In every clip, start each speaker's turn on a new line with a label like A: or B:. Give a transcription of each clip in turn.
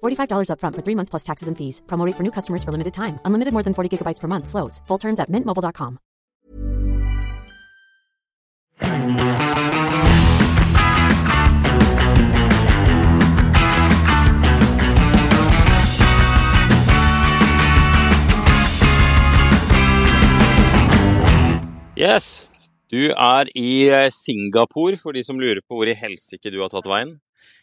A: $45 upfront for three months plus taxes and fees. Promo for new customers for limited time. Unlimited more than 40 gigabytes per month. Slows. Full terms at mintmobile.com.
B: Yes. Du er i eh, Singapore, for de som lurer på hvor i helsike du har tatt veien.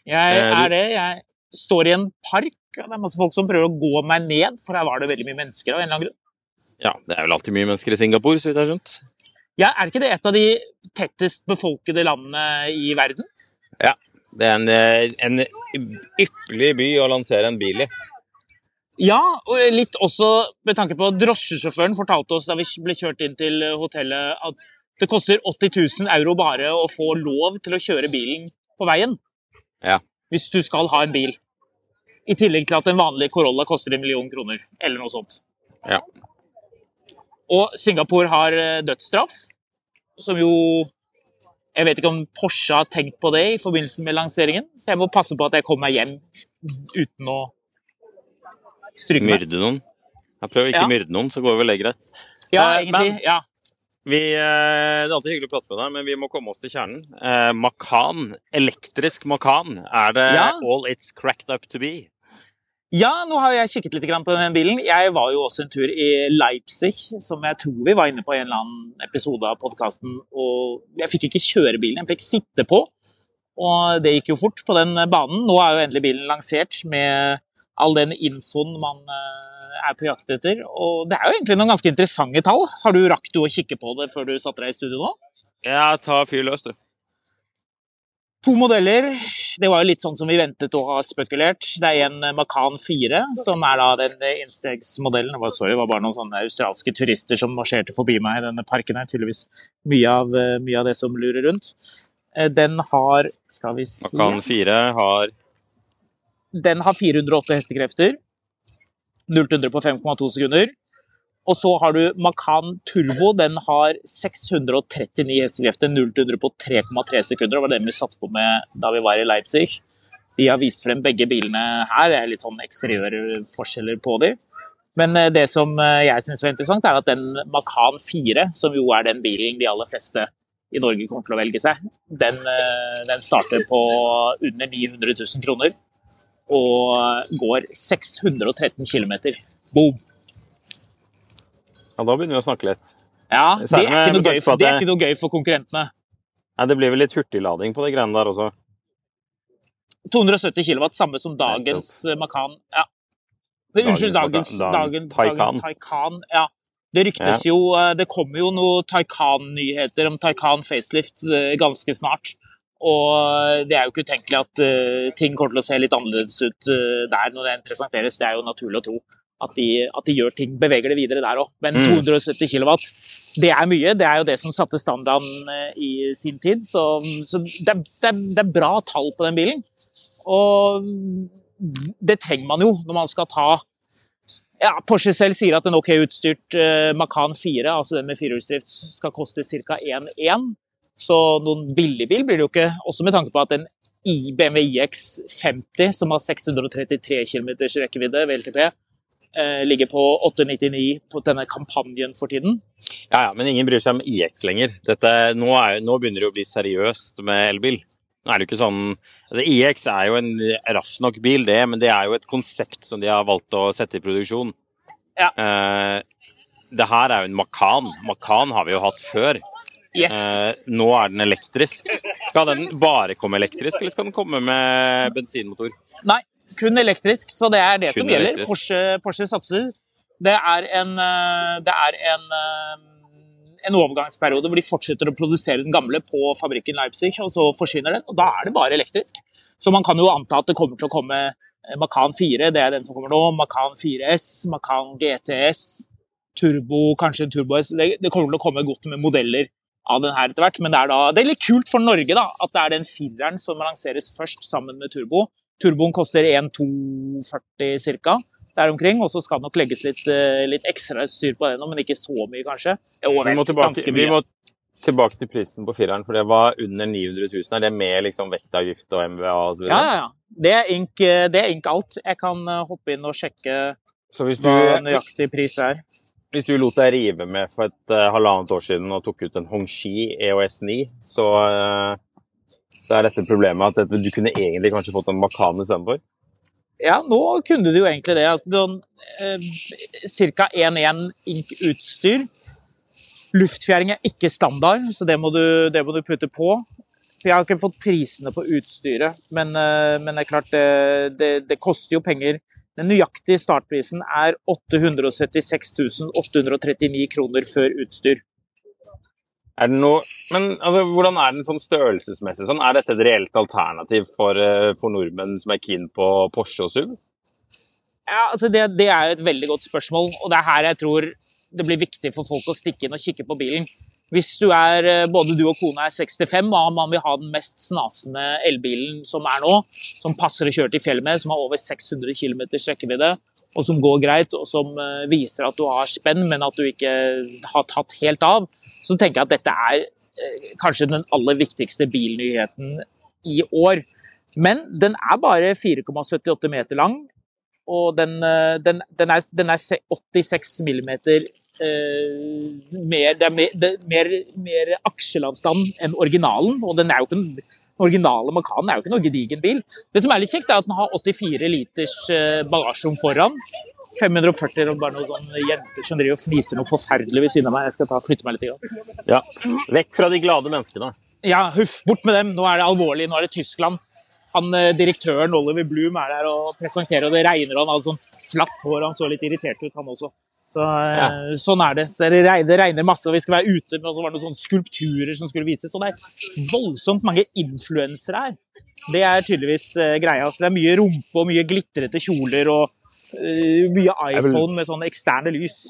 C: Jeg
B: Eh,
C: er det. Jeg står i en park, det er masse folk som prøver å gå meg ned, for her var det veldig mye mennesker av en eller annen grunn.
B: Ja, det er vel alltid mye mennesker i Singapore, så vidt jeg har skjønt.
C: Ja, er ikke det et av de tettest befolkede landene i verden?
B: Ja. Det er en, eh, en ypperlig by å lansere en bil i.
C: Ja, og litt også med tanke på at drosjesjåføren fortalte oss da vi ble kjørt inn til hotellet at det koster 80 000 euro bare å få lov til å kjøre bilen på veien.
B: Ja.
C: Hvis du skal ha en bil. I tillegg til at en vanlig Corolla koster en million kroner, eller noe sånt.
B: Ja.
C: Og Singapore har eh, dødsstraff, som jo Jeg vet ikke om Porsche har tenkt på det i forbindelse med lanseringen, så jeg må passe på at jeg kommer meg hjem uten å stryke meg.
B: Myrde noen. Jeg prøver ikke
C: Ja.
B: myrde noen, så går vel det greit.
C: Ja,
B: Eh,
C: egentlig.
B: men-
C: Ja.
B: Vi, eh, det er alltid hyggelig å prate med deg, men vi må komme oss til kjernen. Eh, Macan, elektrisk Macan, er det
C: Ja.
B: all it's cracked up to be?
C: ja, nå har jeg kikket litt på den bilen. Jeg var jo også en tur i Leipzig, som jeg tror vi var inne på i en eller annen episode av podkasten. Og jeg fikk ikke kjøre bilen, jeg fikk sitte på. Og det gikk jo fort på den banen. Nå er jo endelig bilen lansert med all den infoen man eh, er på jakt etter. Og det er jo egentlig noen ganske interessante tall. Har du rakt du å kikke på det før du satte deg i studio nå?
B: Ja, ta fyr løs, du.
C: To modeller. Det var jo litt sånn som vi ventet og har spekulert. Det er en Macan 4, som er da den innstegsmodellen. Det var, sorry, det var bare noen sånne australske turister som marsjerte forbi meg i denne parken her. Tydeligvis mye av, mye av det som lurer rundt. Eh, Den har Skal vi si
B: Macan 4 har
C: Den har 408 hestekrefter. 0-100 på 5,2 sekunder. Og så har du Macan Turbo. Den har 639 hestekrefter, 0-100 på 3,3 sekunder. Det var den vi satte på med da vi var i Leipzig. De har vist frem begge bilene her. Det er litt sånn eksteriørforskjeller på dem. Men eh, det som eh, jeg syns var interessant, er at den Macan 4, som jo er den bilen de aller fleste i Norge kommer til å velge seg, den, eh, den starter på under 900 000 kroner og går 613 km. Boom!
B: Ja, da begynner vi å snakke litt.
C: Ja, det er, ikke noe gøy, det er ikke noe gøy for konkurrentene.
B: Nei, det blir vel litt hurtiglading på de greiene der også.
C: 270 kW, samme som dagens Makan. Macan. Ja. Unnskyld, dagens,
B: dagens
C: dagens,
B: Taycan.
C: Ja. Det ryktes jo eh, Det kommer jo noen Taycan-nyheter om Taycan facelift eh, ganske snart. Og eh, det er jo ikke utenkelig at uh, ting kommer til å se litt annerledes ut uh, der når den presenteres. Det er jo naturlig å tro at de, at de gjør ting, beveger det videre der òg. Men
B: Mm.
C: 270 kW, det er mye. Det er jo det som satte standarden uh, i sin tid. Så, så det, er, det, er, det er bra tall på den bilen. Og det trenger man jo når man skal ta ja, Porsche selv sier at en OK utstyrt Macan 4, altså den med firehjulsdrift, skal koste ca. 1,1. Så noen billigbil blir det jo ikke. Også med tanke på at en BMW iX50, som har 633 km rekkevidde, VLTP, eh, ligger på 899 på denne kampanjen for tiden.
B: Ja, ja, men ingen bryr seg om IX lenger. Dette, nå, er, nå begynner det å bli seriøst med elbil. Nå er det jo ikke sånn altså IX er jo en raff nok bil, det, men det er jo et konsept som de har valgt å sette i produksjon.
C: Ja.
B: Eh, det her er jo en Macan. Macan har vi jo hatt før.
C: Yes.
B: Eh, nå er den elektrisk. Skal den bare komme elektrisk, eller skal den komme med bensinmotor?
C: Nei, kun elektrisk, så det er det
B: Kun
C: som gjelder. Porsche, Porsche satser. Det er en, eh, det er en, eh, en overgangsperiode hvor de fortsetter å produsere den gamle på fabrikken Leipzig, og så forsvinner den. Og da er det bare elektrisk. Så man kan jo anta at det kommer til å komme eh, Macan 4, det er den som kommer nå. Macan 4S, Macan GTS, Turbo, kanskje en Turbo S. Det, det kommer til å komme godt med modeller av den her etter hvert. Men det er, da, det er litt kult for Norge da, at det er den fireren som lanseres først sammen med Turbo. Turboen koster 1,240 ca. der omkring, og så skal det nok legges litt, eh, litt ekstra styr på den, nå, men ikke så mye, kanskje. Jo,
B: Vi må, tilbake, vi må tilbake til prisen på fireren, for det var under 900 000. Er det med liksom vektavgift og MVA osv.?
C: Ja, ja, ja. Det er ink, eh, det er ink alt. Jeg kan eh, hoppe inn og sjekke
B: Så hvis du,
C: nøyaktig pris er.
B: Hvis du lot deg rive med for et uh, halvannet år siden og tok ut en Hongxi EOS 9, så, uh, så er dette problemet at dette, du kunne egentlig kanskje fått en Makan istedenfor?
C: Ja, nå kunne du jo egentlig det. Altså, sånn, eh, Ca. 1-1 ink-utstyr. Luftfjæring er ikke standard, så det må, du, det må du putte på. Jeg har ikke fått prisene på utstyret, men, men det er klart, det, det, det koster jo penger. Den nøyaktige startprisen er 876 839 kroner før utstyr.
B: Er det noe, men altså, hvordan er den sånn størrelsesmessig? Sånn, er dette et reelt alternativ for, eh, for nordmenn som er keen på Porsche og SUV?
C: Ja, altså det, det er et veldig godt spørsmål, og det er her jeg tror det blir viktig for folk å stikke inn og kikke på bilen. Hvis du er, eh, både du og kona er 65 og man vil ha den mest snasende elbilen som er nå, som passer å kjøre til fjellet med, som har over 600 km rekkevidde, og som går greit, og som eh, viser at du har spenn, men at du ikke har tatt helt av, så tenker jeg at dette er eh, kanskje den aller viktigste bilnyheten i år. Men den er bare 4,78 meter lang, og den, den, den, er, den er 86 millimeter eh, mer, Det er mer, det er mer, mer akselavstand enn originalen, og den er jo ikke en den originale Macanen er jo ikke noe gedigen bil. Det som er litt kjekt, er at den har 84 liters eh, bagasjerom foran. 540 og bare noen jenter som driver og fniser noe forferdelig ved siden av meg. Jeg skal ta, flytte meg litt. Igjen.
B: Ja. Vekk fra de glade menneskene.
C: Ja, huff, bort med dem. Nå er det alvorlig. Nå er det Tyskland. Han, eh, direktøren Oliver Bloom er der og presenterer, og det regner, og han hadde sånn flatt hår. Han så litt irritert ut, han også. Så, ja. Sånn er det. Så det, regner, masse, og vi skal være ute, men så var det noen skulpturer som skulle vises. Så det er voldsomt mange influensere her. Det er tydeligvis eh, greia. Så det er mye rumpe og mye glitrete kjoler og uh, mye iPhone med sånne eksterne lys.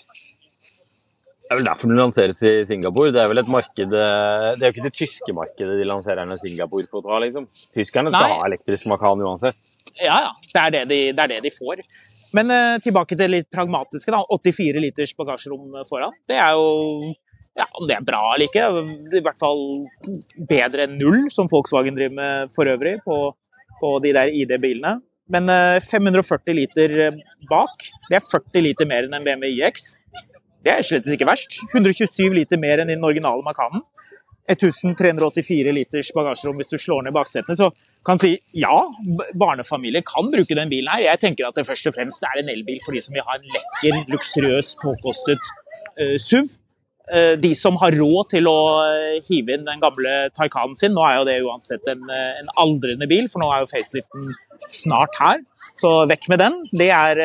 B: Det er vel derfor den lanseres i Singapore. Det er vel et marked eh, Det er jo ikke det tyske markedet de lanserer den i Singapore på å ta, liksom. Tyskerne skal
C: Nei.
B: ha elektrisk makan uansett.
C: Ja, ja. Det er det de, det er det de får. Men eh, tilbake til det litt pragmatiske. da. 84 liters bagasjerom foran. Det er jo ja, Om det er bra eller ikke, i hvert fall bedre enn null, som Volkswagen driver med for øvrig på, på de der ID-bilene. Men eh, 540 liter eh, bak, det er 40 liter mer enn en BMW iX. Det er slett ikke verst. 127 liter mer enn i den originale Macanen. 1384 liters bagasjerom hvis du slår ned baksetene. Så kan si ja, barnefamilier kan bruke den bilen her. Jeg tenker at det først og fremst er en elbil for de som vil ha en lekker, luksuriøs, påkostet uh, SUV. Uh, de som har råd til å eh, hive inn den gamle Taycanen sin. Nå er jo det uansett en, en aldrende bil, for nå er jo faceliften snart her. Så vekk med den. Det er,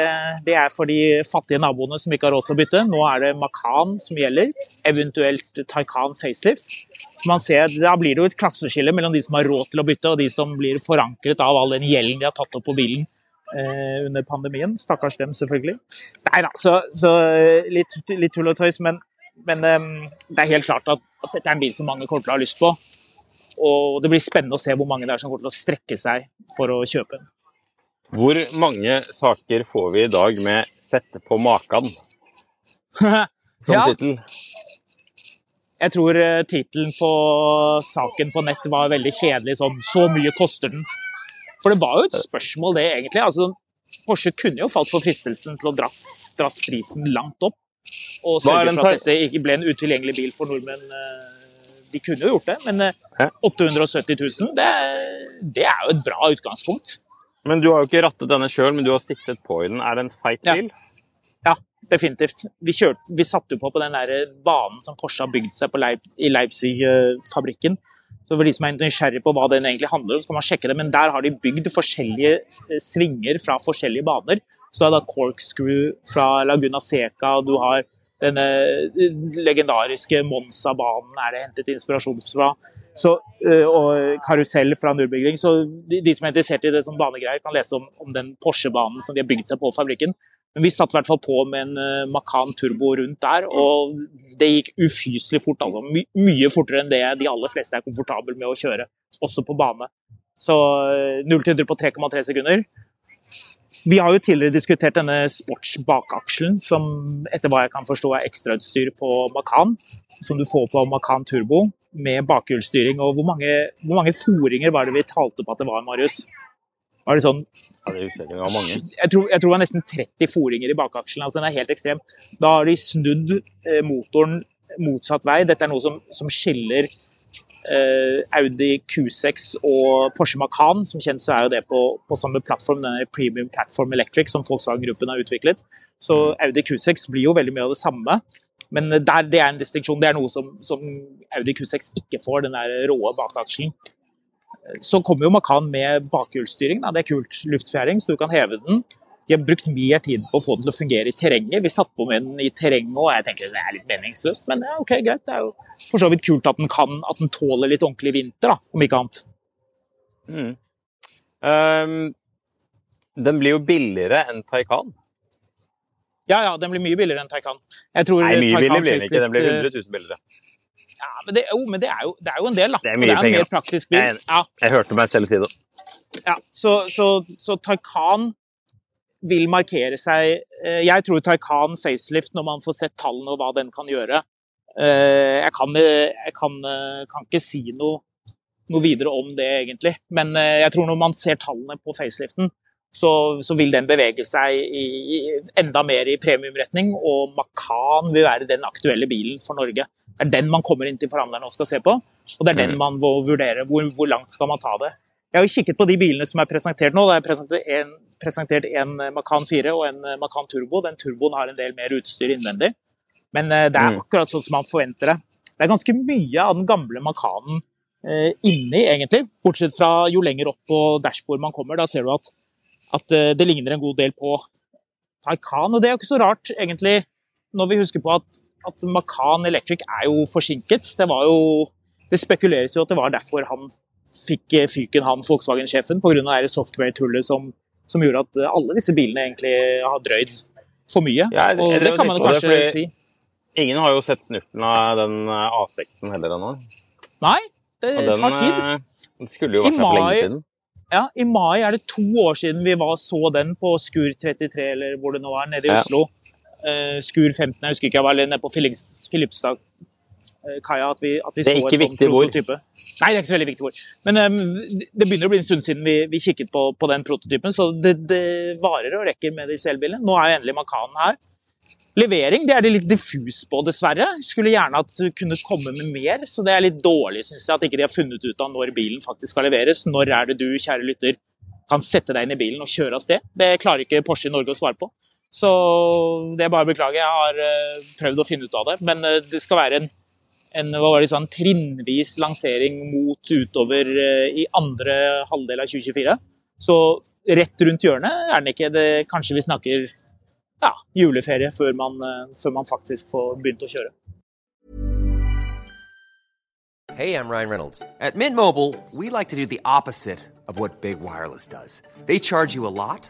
C: det er for de fattige naboene som ikke har råd til å bytte. Nå er det Macan som gjelder, eventuelt Taycan facelift. Så man ser, Da blir det jo et klasseskille mellom de som har råd til å bytte, og de som blir forankret av all den gjelden de har tatt opp på bilen eh, under pandemien. Stakkars dem, selvfølgelig. Nei da, så, så litt, litt tull og tøys, men, men eh, det er helt klart at, at dette er en bil som mange kommer til å ha lyst på. Og det blir spennende å se hvor mange det er som kommer til å strekke seg for å kjøpe den.
B: Hvor mange saker får vi i dag med 'sette på makan' som
C: Ja.
B: tittel?
C: Jeg tror uh, tittelen på saken på nett var veldig kjedelig, sånn 'så mye koster den'. For det var jo et spørsmål, det, egentlig. Altså, Porsche kunne jo falt for fristelsen til å dratt, dratt prisen langt opp. Og sørge for at dette ikke ble en utilgjengelig bil for nordmenn. eh, De kunne jo gjort det, men eh, 870 000, det, det er jo et bra utgangspunkt.
B: Men du har jo ikke rattet denne sjøl, men du har sittet på i den. Er det en feit bil?
C: Ja, definitivt. Vi, kjørte, vi satte jo på på den der banen som Porsche har bygd seg Leip, i Leipzig-fabrikken. Så for de som er nysgjerrig på hva den egentlig handler om, så kan man sjekke det. Men der har de bygd forskjellige eh, svinger fra forskjellige baner. Så du har da corkscrew fra Laguna Seca, du har denne eh, legendariske Monza-banen er det hentet inspirasjon fra. Så, eh, og karusell fra Nürburgring. Så de, de, som er interessert i det som banegreier, kan lese om, om den Porsche-banen som de har bygd seg på fabrikken. Men vi satt i hvert fall på med en uh, Macan Turbo rundt der, og det gikk ufyselig fort. altså My Mye fortere enn det de aller fleste er komfortable med å kjøre, også på bane. Så 0 til 100 på 3,3 sekunder. Vi har jo tidligere diskutert denne sportsbakaksjen, som etter hva jeg kan forstå er ekstrautstyr på Macan, som du får på Macan Turbo med bakhjulsstyring. Og hvor mange, hvor mange foringer var det vi talte på at det var, Marius? Var det sånn
B: ja, det husker jeg ikke, det var mange.
C: Jeg tror, jeg tror det var nesten 30 foringer i bakaksjen. altså Den er helt ekstrem. Da har de snudd eh, motoren motsatt vei. Dette er noe som, som skiller eh, Audi Q6 og Porsche Macan. Som kjent så er jo det på, på samme plattform, denne Premium Platform Electric som Volkswagen-gruppen har utviklet. Så Audi Q6 blir jo veldig mye av det samme. Men der, det er en distinksjon. Det er noe som, som Audi Q6 ikke får, den der råe bakaksjen. Så kommer jo Macan med bakhjulsstyring. Det er kult. Luftfjæring, så du kan heve den. De har brukt mer tid på å få den til å fungere i terrenget. Vi satte på med den i terrenget, og jeg tenker det er litt meningsløst. Men ja, ok, greit. Det er jo for så vidt kult at den kan, at den tåler litt ordentlig vinter, da, om ikke annet.
B: Mm. Um, den blir jo billigere enn Taycan.
C: Ja, ja, den blir mye billigere enn Taycan. Jeg tror
B: Nei, mye
C: Taycan
B: billigere blir den ikke. Den blir 100 000 billigere.
C: Ja, men det, jo, men det er jo, det er jo en del, da.
B: Det er mye
C: det er en
B: penger,
C: praktisk bil.
B: Jeg.
C: Ja,
B: Jeg hørte meg selv si det.
C: Ja, så, så, så Taycan vil markere seg eh, Jeg tror Taycan facelift, når man får sett tallene og hva den kan gjøre eh, Jeg kan, jeg kan, eh, kan ikke si noe, noe videre om det, egentlig. Men eh, jeg tror når man ser tallene på faceliften, så, så vil den bevege seg i, i, enda mer i premiumretning. Og Macan vil være den aktuelle bilen for Norge. Det er den man kommer inn til forhandlerne og skal se på. Og det er den man må vurdere. Hvor, hvor langt skal man ta det? Jeg har jo kikket på de bilene som er presentert nå. Det er presentert en, presentert en Macan 4 og en Macan Turbo. Den turboen har en del mer utstyr innvendig. Men eh, det er
B: Mm.
C: akkurat sånn som man forventer det. Det er ganske mye av den gamle Macanen eh, inni, egentlig. Bortsett fra jo lenger opp på dashbordet man kommer. Da ser du at, at eh, det ligner en god del på Taycan. Og det er jo ikke så rart, egentlig, når vi husker på at, at Macan Electric er jo forsinket. Det var jo Det spekuleres jo at det var derfor han fikk eh, fyken, han Volkswagen-sjefen, pga. software-tullet som, som gjorde at eh, alle disse bilene egentlig har drøyd for mye.
B: Ja, det-
C: og
B: det
C: det kan man kanskje si.
B: Ingen har jo sett snurten av den eh, A6-en heller ennå.
C: Nei, det
B: den
C: tar tid.
B: den skulle jo vært her for lenge siden.
C: Ja, I mai er det to år siden vi var, så den på Skur 33, eller hvor det nå er, nede i Oslo. Eh, Skur 15, jeg husker ikke, jeg var nede på Filipstad eh, kaia at vi, at vi så
B: viktig hvor.
C: prototype. Nei, det er ikke så veldig viktig hvor. Men um, det begynner å bli en stund siden vi, vi kikket på, på den prototypen, så det, det varer og rekker med disse elbilene. Nå er jo endelig Macanen her. Levering det er det litt diffus på, dessverre. Skulle gjerne at det kunne komme med mer, så det er litt dårlig, syns jeg, at ikke de har funnet ut av når bilen faktisk skal leveres. Når er det du, kjære lytter, kan sette deg inn i bilen og kjøre av sted? Det klarer ikke Porsche i Norge å svare på. Så det er bare å beklage. Jeg har eh, prøvd å finne ut av det. Men eh, det skal være en, en sånn, trinnvis lansering mot utover eh, i andre halvdel av 2024. Så rett rundt hjørnet er den ikke. Det, kanskje vi snakker ja, juleferie før man, før man faktisk får begynt å kjøre.
D: Hey, I'm Ryan Reynolds. At Mint Mobile, we like to do the opposite of what Big Wireless does. They charge you a lot,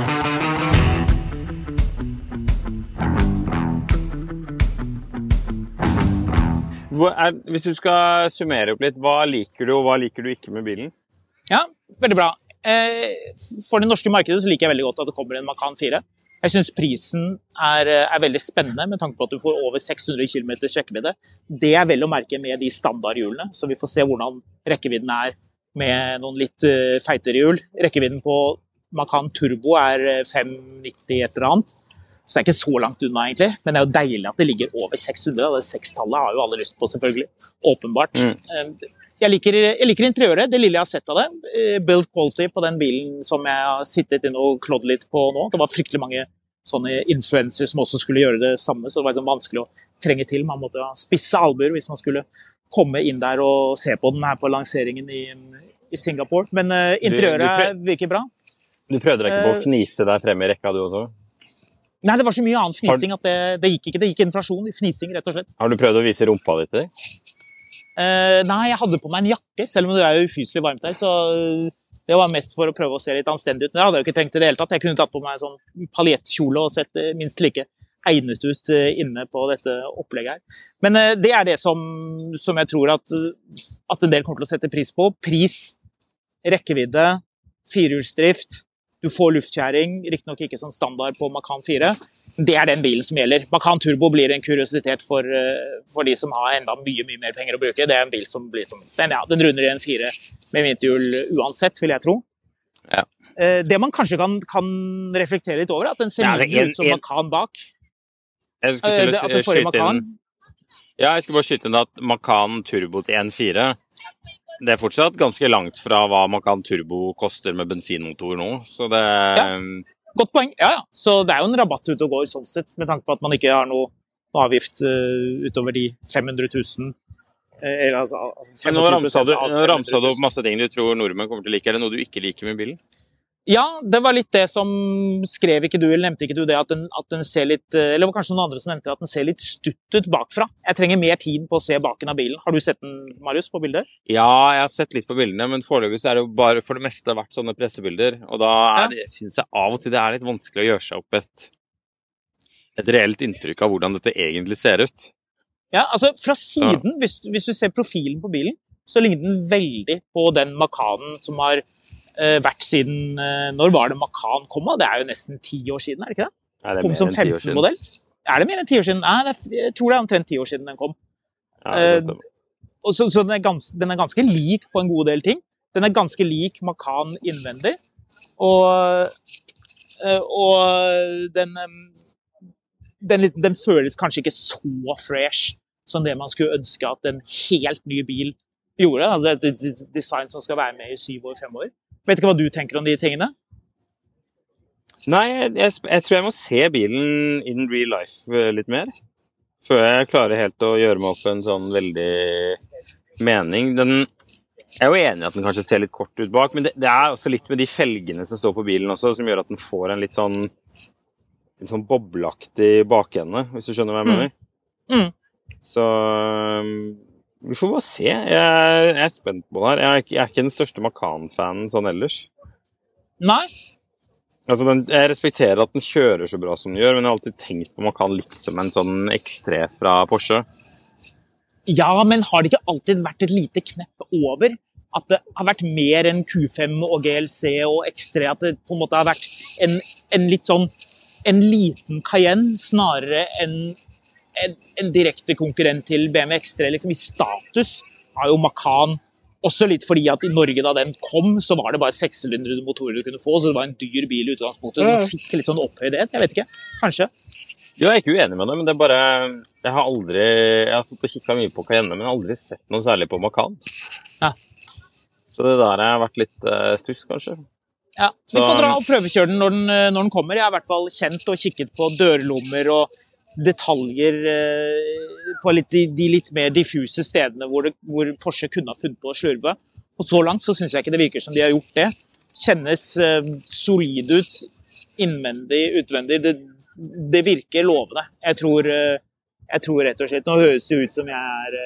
B: Hvis du skal summere opp litt, hva liker du og hva liker du ikke med bilen?
C: Ja, veldig bra. Eh, For det norske markedet så liker jeg veldig godt at det kommer en Macan 4. Jeg syns prisen er, er veldig spennende med tanke på at du får over 600 km rekkevidde. Det er vel å merke med de standardhjulene, så vi får se hvordan rekkevidden er med noen litt eh, feitere hjul. Rekkevidden på Macan Turbo er eh, 590 et eller annet. Så det er ikke så langt unna, egentlig. Men det er jo deilig at det ligger over 600. og Det sekstallet har jo alle lyst på, selvfølgelig. Åpenbart. Mm. Jeg liker, jeg liker interiøret, det lille jeg har sett av det. Eh, Build quality på den bilen som jeg har sittet inne og klådd litt på nå. Det var fryktelig mange sånne influensere som også skulle gjøre det samme, så det var liksom vanskelig å trenge til. Man måtte spisse albuer hvis man skulle komme inn der og se på den her på lanseringen i, i Singapore. Men eh, interiøret virker bra.
B: Du prøvde deg ikke på å
C: Eh,
B: fnise deg fremme i rekka, du også?
C: Nei, det var så mye annen fnising at det, det gikk ikke. Det gikk inflasjon i fnising, rett og slett.
B: Har du prøvd å vise rumpa di til dem?
C: Eh, nei, jeg hadde på meg en jakke, selv om det er ufyselig varmt der. Så eh, det var mest for å prøve å se litt anstendig ut. Men det hadde jeg jo ikke tenkt i det hele tatt. Jeg kunne tatt på meg en sånn paljettkjole og sett eh, minst like egnet ut eh, inne på dette opplegget her. Men eh, det er det som, som jeg tror at, at en del kommer til å sette pris på. Pris, rekkevidde, firehjulsdrift. Du får luftkjæring, riktignok ikke som standard på Macan 4. Det er den bilen som gjelder. Macan Turbo blir en kuriositet for, eh, for de som har enda mye mye mer penger å bruke. Det er en bil som blir som, den, ja, den runder i en fire med vinterhjul uansett, vil jeg tro.
B: Ja.
C: Eh, Det man kanskje kan, kan reflektere litt over, er at den ser
B: Ja, altså, en-
C: ut som
B: en-
C: Macan bak.
B: Jeg skulle
C: Eh,
B: til å
C: altså
B: skyte inn Ja, jeg skulle bare skyte inn at Macan Turbo til 1.4 Det er fortsatt ganske langt fra hva Macan Turbo koster med bensinmotor nå, så det
C: Ja. Godt poeng. Ja, ja. Så det er jo en rabatt ute og går, sånn sett, med tanke på at man ikke har noe noe avgift uh, utover de 500 000. eh, eller altså, altså
B: Men nå
C: 25%
B: ramsa du, ramsa du opp masse ting du tror nordmenn kommer til å like. Er det noe du ikke liker med bilen?
C: Ja, det var litt det som skrev ikke du, eller nevnte ikke du det, at den, at den ser litt eh, Eller det var kanskje noen andre som nevnte at den ser litt stutt ut bakfra. Jeg trenger mer tid på å se baken av bilen. Har du sett den, Marius, på bildet?
B: Ja, jeg har sett litt på bildene, men foreløpig så er det jo bare for det meste vært sånne pressebilder. Og da
C: Ja.
B: syns jeg av og til det er litt vanskelig å gjøre seg opp et, et reelt inntrykk av hvordan dette egentlig ser ut.
C: Ja, altså Fra siden, hvis, hvis du ser profilen på bilen, så ligner den veldig på den Makanen som har vært siden eh, Når var det Macan kom? Det er jo nesten ti år siden, er det ikke det?
B: Er det
C: Kom som
B: enn ti år siden?
C: 15-modell. Er det mer enn ti år siden? Nei, jeg tror det er omtrent ti år siden den kom.
B: Ja,
C: Eh. Og så, så den, er gans, den er ganske lik på en god del ting. Den er ganske lik Macan innvendig. Og, eh, og den, eh, den, den føles kanskje ikke så fresh som det man skulle ønske at en helt ny bil gjorde. Altså et design som skal være med i syv år fremover. Vet ikke hva du tenker om de tingene?
B: Nei, jeg, jeg, jeg tror jeg må se bilen in real life eh, litt mer. Før jeg klarer helt å gjøre meg opp en sånn veldig mening. Den, jeg er jo enig i at den kanskje ser litt kort ut bak, men det, det er også litt med de felgene som står på bilen også, som gjør at den får en litt sånn, litt sånn bobleaktig bakende, hvis du skjønner hva jeg
C: Mm.
B: mener.
C: Mm.
B: Så um, vi får bare se. Jeg, jeg er spent på det her. Jeg er, ikke- jeg er ikke den største Macan-fanen sånn ellers.
C: Nei?
B: Altså, den, jeg respekterer at den kjører så bra som den gjør, men jeg har alltid tenkt på Macan litt som en sånn X3 fra Porsche.
C: Ja, men har det ikke alltid vært et lite knepp over? At det har vært mer enn Q5 og GLC og X3? At det på en måte har vært en, en litt sånn En liten Cayenne snarere enn en, en direkte konkurrent til BMW X3. Liksom I status har jo Macan også litt fordi at i Norge da den kom, så var det bare sekssylindrede motorer du kunne få, så det var en dyr bil i utgangspunktet. Så den fikk litt sånn opphøydhet. Jeg vet ikke. Kanskje.
B: Jo, jeg er ikke uenig med det, men det er bare Jeg har aldri Jeg har sittet og kikka mye på Cayenne, men aldri sett noe særlig på Macan.
C: Ja.
B: Så det der har vært litt uh, stuss, kanskje.
C: Ja, Vi får dra og prøvekjøre den når, den når den kommer. Jeg har i hvert fall kjent og kikket på dørlommer og detaljer eh, på litt, de, litt mer diffuse stedene hvor, det, hvor Porsche kunne ha funnet på å slurve. Og så langt så syns jeg ikke det virker som de har gjort det. Kjennes eh, solid ut innvendig, utvendig. Det, det virker lovende. Jeg tror, eh, jeg tror rett og slett Nå høres det ut som jeg er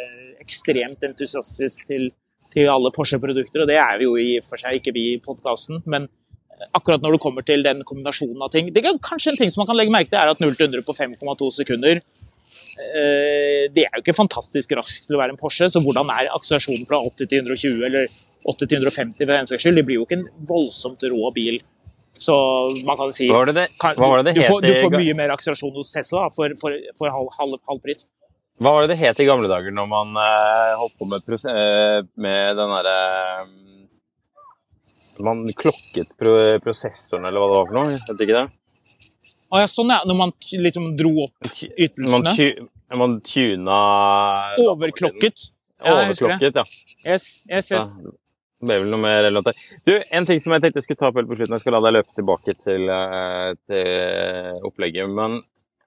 C: ekstremt entusiastisk til, til alle Porsche-produkter, og det er vi jo i og for seg ikke vi i podkasten. Men akkurat når det kommer til den kombinasjonen av ting det er Kanskje en ting som man kan legge merke til, er at 0 til 100 på 5,2 sekunder eh, det er jo ikke fantastisk raskt til å være en Porsche, så hvordan er akselerasjonen fra 80 til 120 eller 80 til 150 for den saks skyld? Det blir jo ikke en voldsomt rå bil. Så man kan si
B: Hva var det det,
C: kan,
B: hva var det,
C: du, får, du får mye mer akselerasjon hos Tesla da, for, for, for halv, halv, halv pris.
B: Hva var det det het i gamle dager når man eh, holdt på med, eh, med den derre Man klokket pro prosessoren, eller hva det var for noe? Vet ikke det?
C: Ah, ja, sånn ja. Når man liksom dro opp
B: Man,
C: ytelsene.
B: tu man tuna
C: Overklokket. Ja.
B: Overklokket, ja.
C: Yes, yes,
B: ja. Det ble vel noe mer relevant. Du, en ting som jeg tenkte jeg skulle ta opp helt på slutten, jeg skal la deg løpe tilbake til, eh, til opplegget. Men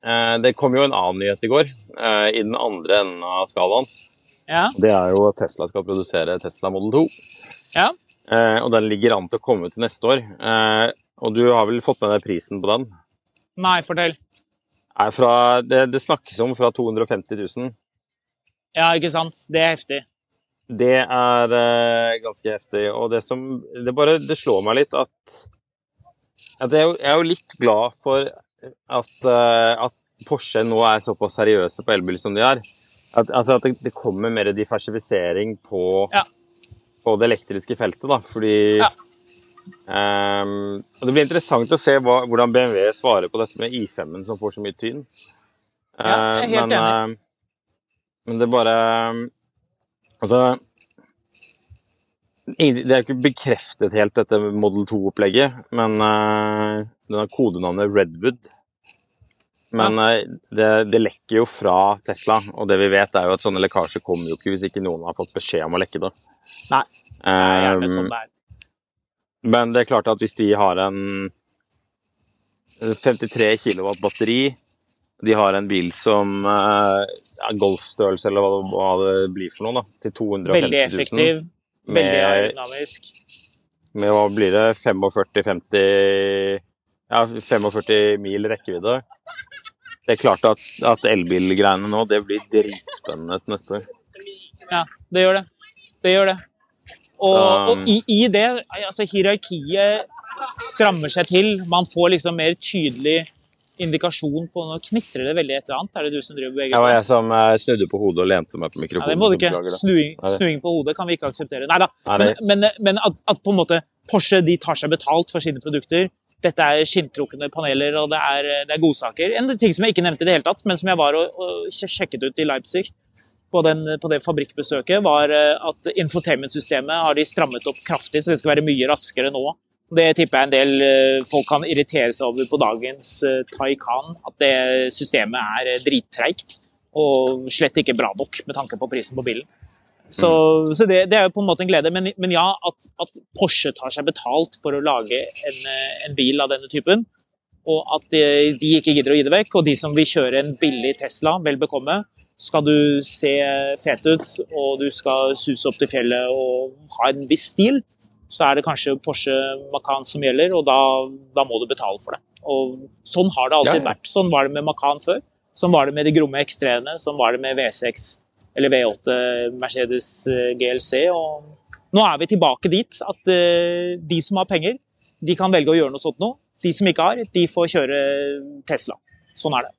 B: eh, det kom jo en annen nyhet i går, eh, i den andre enden av skalaen.
C: Ja,
B: Det er jo at Tesla skal produsere Tesla Model 2.
C: ja.
B: Eh, og den ligger an til å komme til neste år. Eh, og du har vel fått med deg prisen på den?
C: Nei, fortell.
B: Fra, det, det snakkes om fra 250 000.
C: Ja, ikke sant. Det er heftig.
B: Det er eh, ganske heftig. Og det som Det bare det slår meg litt at, at jeg, jeg er jo litt glad for at, at Porsche nå er såpass seriøse på elbil som de er. At, altså at det, det kommer mer diversifisering på,
C: Ja.
B: På det elektriske feltet, da. Fordi
C: Ja.
B: um, Og det blir interessant å se hva, hvordan BMW svarer på dette med I5-en som får så mye tyn.
C: Ja, jeg er
B: Eh,
C: helt
B: men,
C: enig.
B: eh, men det bare Altså Det er ikke bekreftet helt, dette Model 2-opplegget, men uh, den har kodenavnet Redwood. Men eh, det, det lekker jo fra Tesla, og det vi vet er jo at sånne lekkasjer kommer jo ikke hvis ikke noen har fått beskjed om å lekke det.
C: Nei. Det er gjerne
B: Um,
C: sånn det er.
B: men det er klart at hvis de har en 53 kilowatt batteri, de har en bil som eh, er golfstørrelse, eller hva, hva det blir for noe, da, til 250 000
C: Veldig effektiv. Veldig aerodynamisk.
B: med hva blir det, 45-50 Ja, 45 mil rekkevidde. Det er klart at, at elbilgreiene nå, det blir dritspennende til neste år.
C: Ja, det gjør det. Det gjør det. Og,
B: um,
C: og i, i det, altså hierarkiet strammer seg til. Man får liksom mer tydelig indikasjon på Nå knitrer det veldig et eller annet. Er det du som driver
B: Det var jeg som eh, snudde på hodet og lente meg på
C: Ja,
B: mikrofonen.
C: det må du ikke. Snuing, snuing på hodet kan vi ikke akseptere.
B: Nei
C: da.
B: Men,
C: men, men at, at på en måte Porsche de tar seg betalt for sine produkter. Dette er skinntrukne paneler, og det er, det er godsaker. En ting som jeg ikke nevnte i det hele tatt, men som jeg var og, og sjekket ut i Leipzig på, den, på det fabrikkbesøket, var eh, at infotainment-systemet har de strammet opp kraftig, så det skal være mye raskere nå. Det tipper jeg en del eh, folk kan irritere seg over på dagens eh, Taycan, at det systemet er drittreigt og slett ikke bra nok med tanke på prisen på bilen. Så, så det, det er jo på en måte en glede. Men, men ja, at, at Porsche tar seg betalt for å lage en, eh, en bil av denne typen, og at de, de ikke gidder å gi det vekk, og de som vil kjøre en billig Tesla, vel bekomme, skal du se fet ut, og du skal suse opp til fjellet og ha en viss stil, så er det kanskje Porsche Macan som gjelder, og da, da må du betale for det. Og sånn har det alltid
B: Ja, ja.
C: vært. Sånn var det med Macan før. Sånn var det med de gromme X3-ene, sånn var det med V6 eller V8 Mercedes eh, GLC. Og nå er vi tilbake dit at eh, de som har penger, de kan velge å gjøre noe sånt nå. De som ikke har, de får kjøre Tesla. Sånn er det.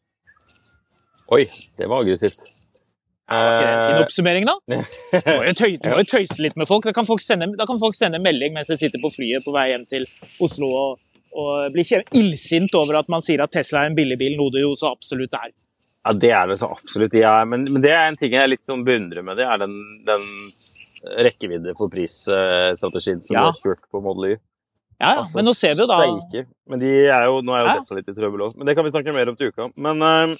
B: Oi, det var aggressivt.
C: Var ikke det en fin oppsummering, da? Du må jo tøy, tøyse litt med folk. Da kan folk, sende, da kan folk sende melding mens de sitter på flyet på vei hjem til Oslo og, og blir illsint over at man sier at Tesla er en billigbil, noe det jo så absolutt er.
B: Ja, det er det så absolutt. Ja, men, men det er en ting jeg litt sånn beundrer med det, er den, den rekkevidde for prisstrategien som
C: Ja.
B: du har kjørt på Model Y.
C: Ja, ja,
B: Altså,
C: men nå ser vi jo da
B: steiker. Men de er jo, nå er jo
C: Ja.
B: Tesla litt i trøbbel også, men det kan vi snakke mer om til uka. Men uh,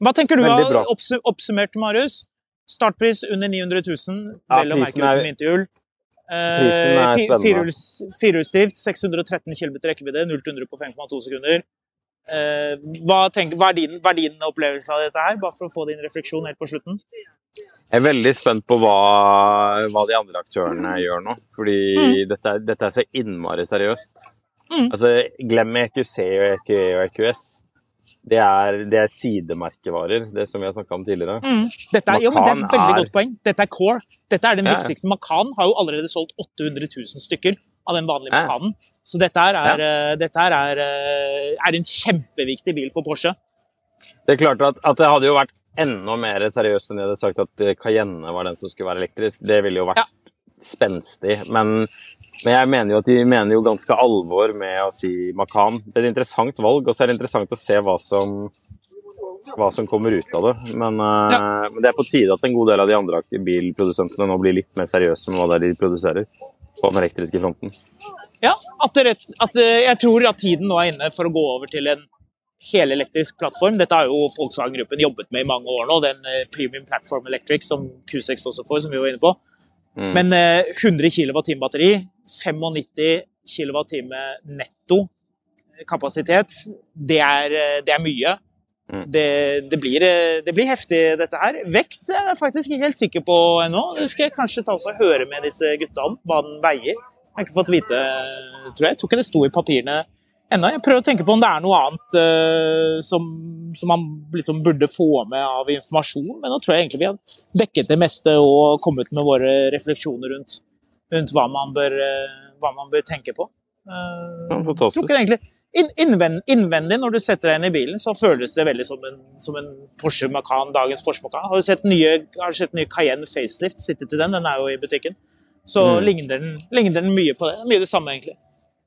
C: Hva tenker du har oppsummert, Marius? Startpris under 900 000,
B: Ja,
C: vel å merke
B: er-
C: uten vinterhjul. Eh,
B: Prisen er spennende.
C: firehjuls- Firehjulsdrift, 613 km rekkevidde, 0 til 100 på 5,2 sekunder. Eh, hva, tenker, hva, er din, hva er din opplevelse av dette her, bare for å få din refleksjon helt på slutten?
B: jeg er veldig spent på hva, hva de andre aktørene gjør nå. Fordi
C: Mm.
B: dette, dette er så innmari seriøst. Altså, glem EQC og EQE og EQS. Det er, det er sidemerkevarer, det som vi har snakka om tidligere.
C: Dette er, jo, det er et veldig
B: er-
C: godt poeng. Dette er core. Dette er den
B: Ja.
C: viktigste. Makan har jo allerede solgt 800 000 stykker av den vanlige Macanen. Så dette er, ja. dette her er, eh, er en kjempeviktig bil for Porsche.
B: Det er klart at, at det hadde jo vært enda mer seriøst enn de hadde sagt at eh, Cayenne var den som skulle være elektrisk. Det ville jo vært
C: Ja.
B: spenstig. Men, men jeg mener jo at de mener jo ganske alvor med å si Macan. Det er et interessant valg, og så er det interessant å se hva som, hva som kommer ut av det. Men, eh, men det er på tide at en god del av de andre bilprodusentene nå blir litt mer seriøse med hva det er de produserer på den elektriske fronten.
C: Ja, at det, at det, jeg tror at tiden nå er inne for å gå over til en helelektrisk plattform. Dette har jo Volkswagen-gruppen jobbet med i mange år nå, den eh, Premium Platform Electric som Q6 også får, som vi var inne på.
B: Mm.
C: Men eh, 100 kWh batteri, 95 kWh netto kapasitet, det er, eh, det er mye.
B: Mm.
C: Det, det, blir, eh, det blir heftig, dette her. Vekt er jeg faktisk ikke helt sikker på ennå. Det skal jeg kanskje ta oss og høre med disse gutta om, hva den veier. Jeg har ikke fått vite, tror jeg. Jeg tror ikke det sto i papirene ennå. Jeg prøver å tenke på om det er noe annet uh, som, som man liksom burde få med av informasjon. Men nå tror jeg egentlig vi har dekket det meste og kommet med våre refleksjoner rundt, rundt hva, man bør, uh, hva man bør tenke på. Ikke egentlig innvendig, Innvendig, når du setter deg inn i bilen, så føles det veldig som en, som en Porsche Macan, dagens Porsche Macan. Har du sett nye, har du sett nye Cayenne facelift? Sitte til den, den er jo i butikken. Så
B: Mm.
C: ligner, den, ligner den mye på det. Mye det samme, egentlig.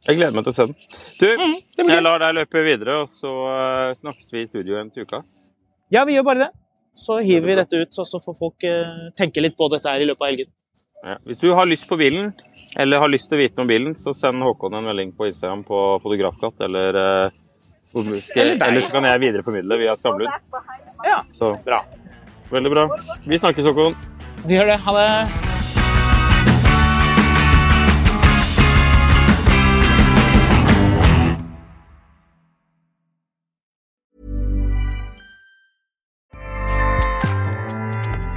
B: Jeg gleder meg til å se den. Du,
C: Mm,
B: jeg lar deg løpe videre, og så eh, snakkes vi i studio en til uka.
C: Ja, vi gjør bare det. Så hiver vi dette ut, og så får folk eh, tenke litt på dette her i løpet av helgen.
B: Ja. Hvis du har lyst på bilen, eller har lyst til å vite om bilen, så send Håkon en melding på Instagram på Fotografkatt, eller eh, skal,
C: Eller
B: så kan jeg videreformidle via Skamlund.
C: Ja,
B: Så
C: bra.
B: veldig bra. Vi snakkes, Håkon.
C: Vi gjør det. Ha det.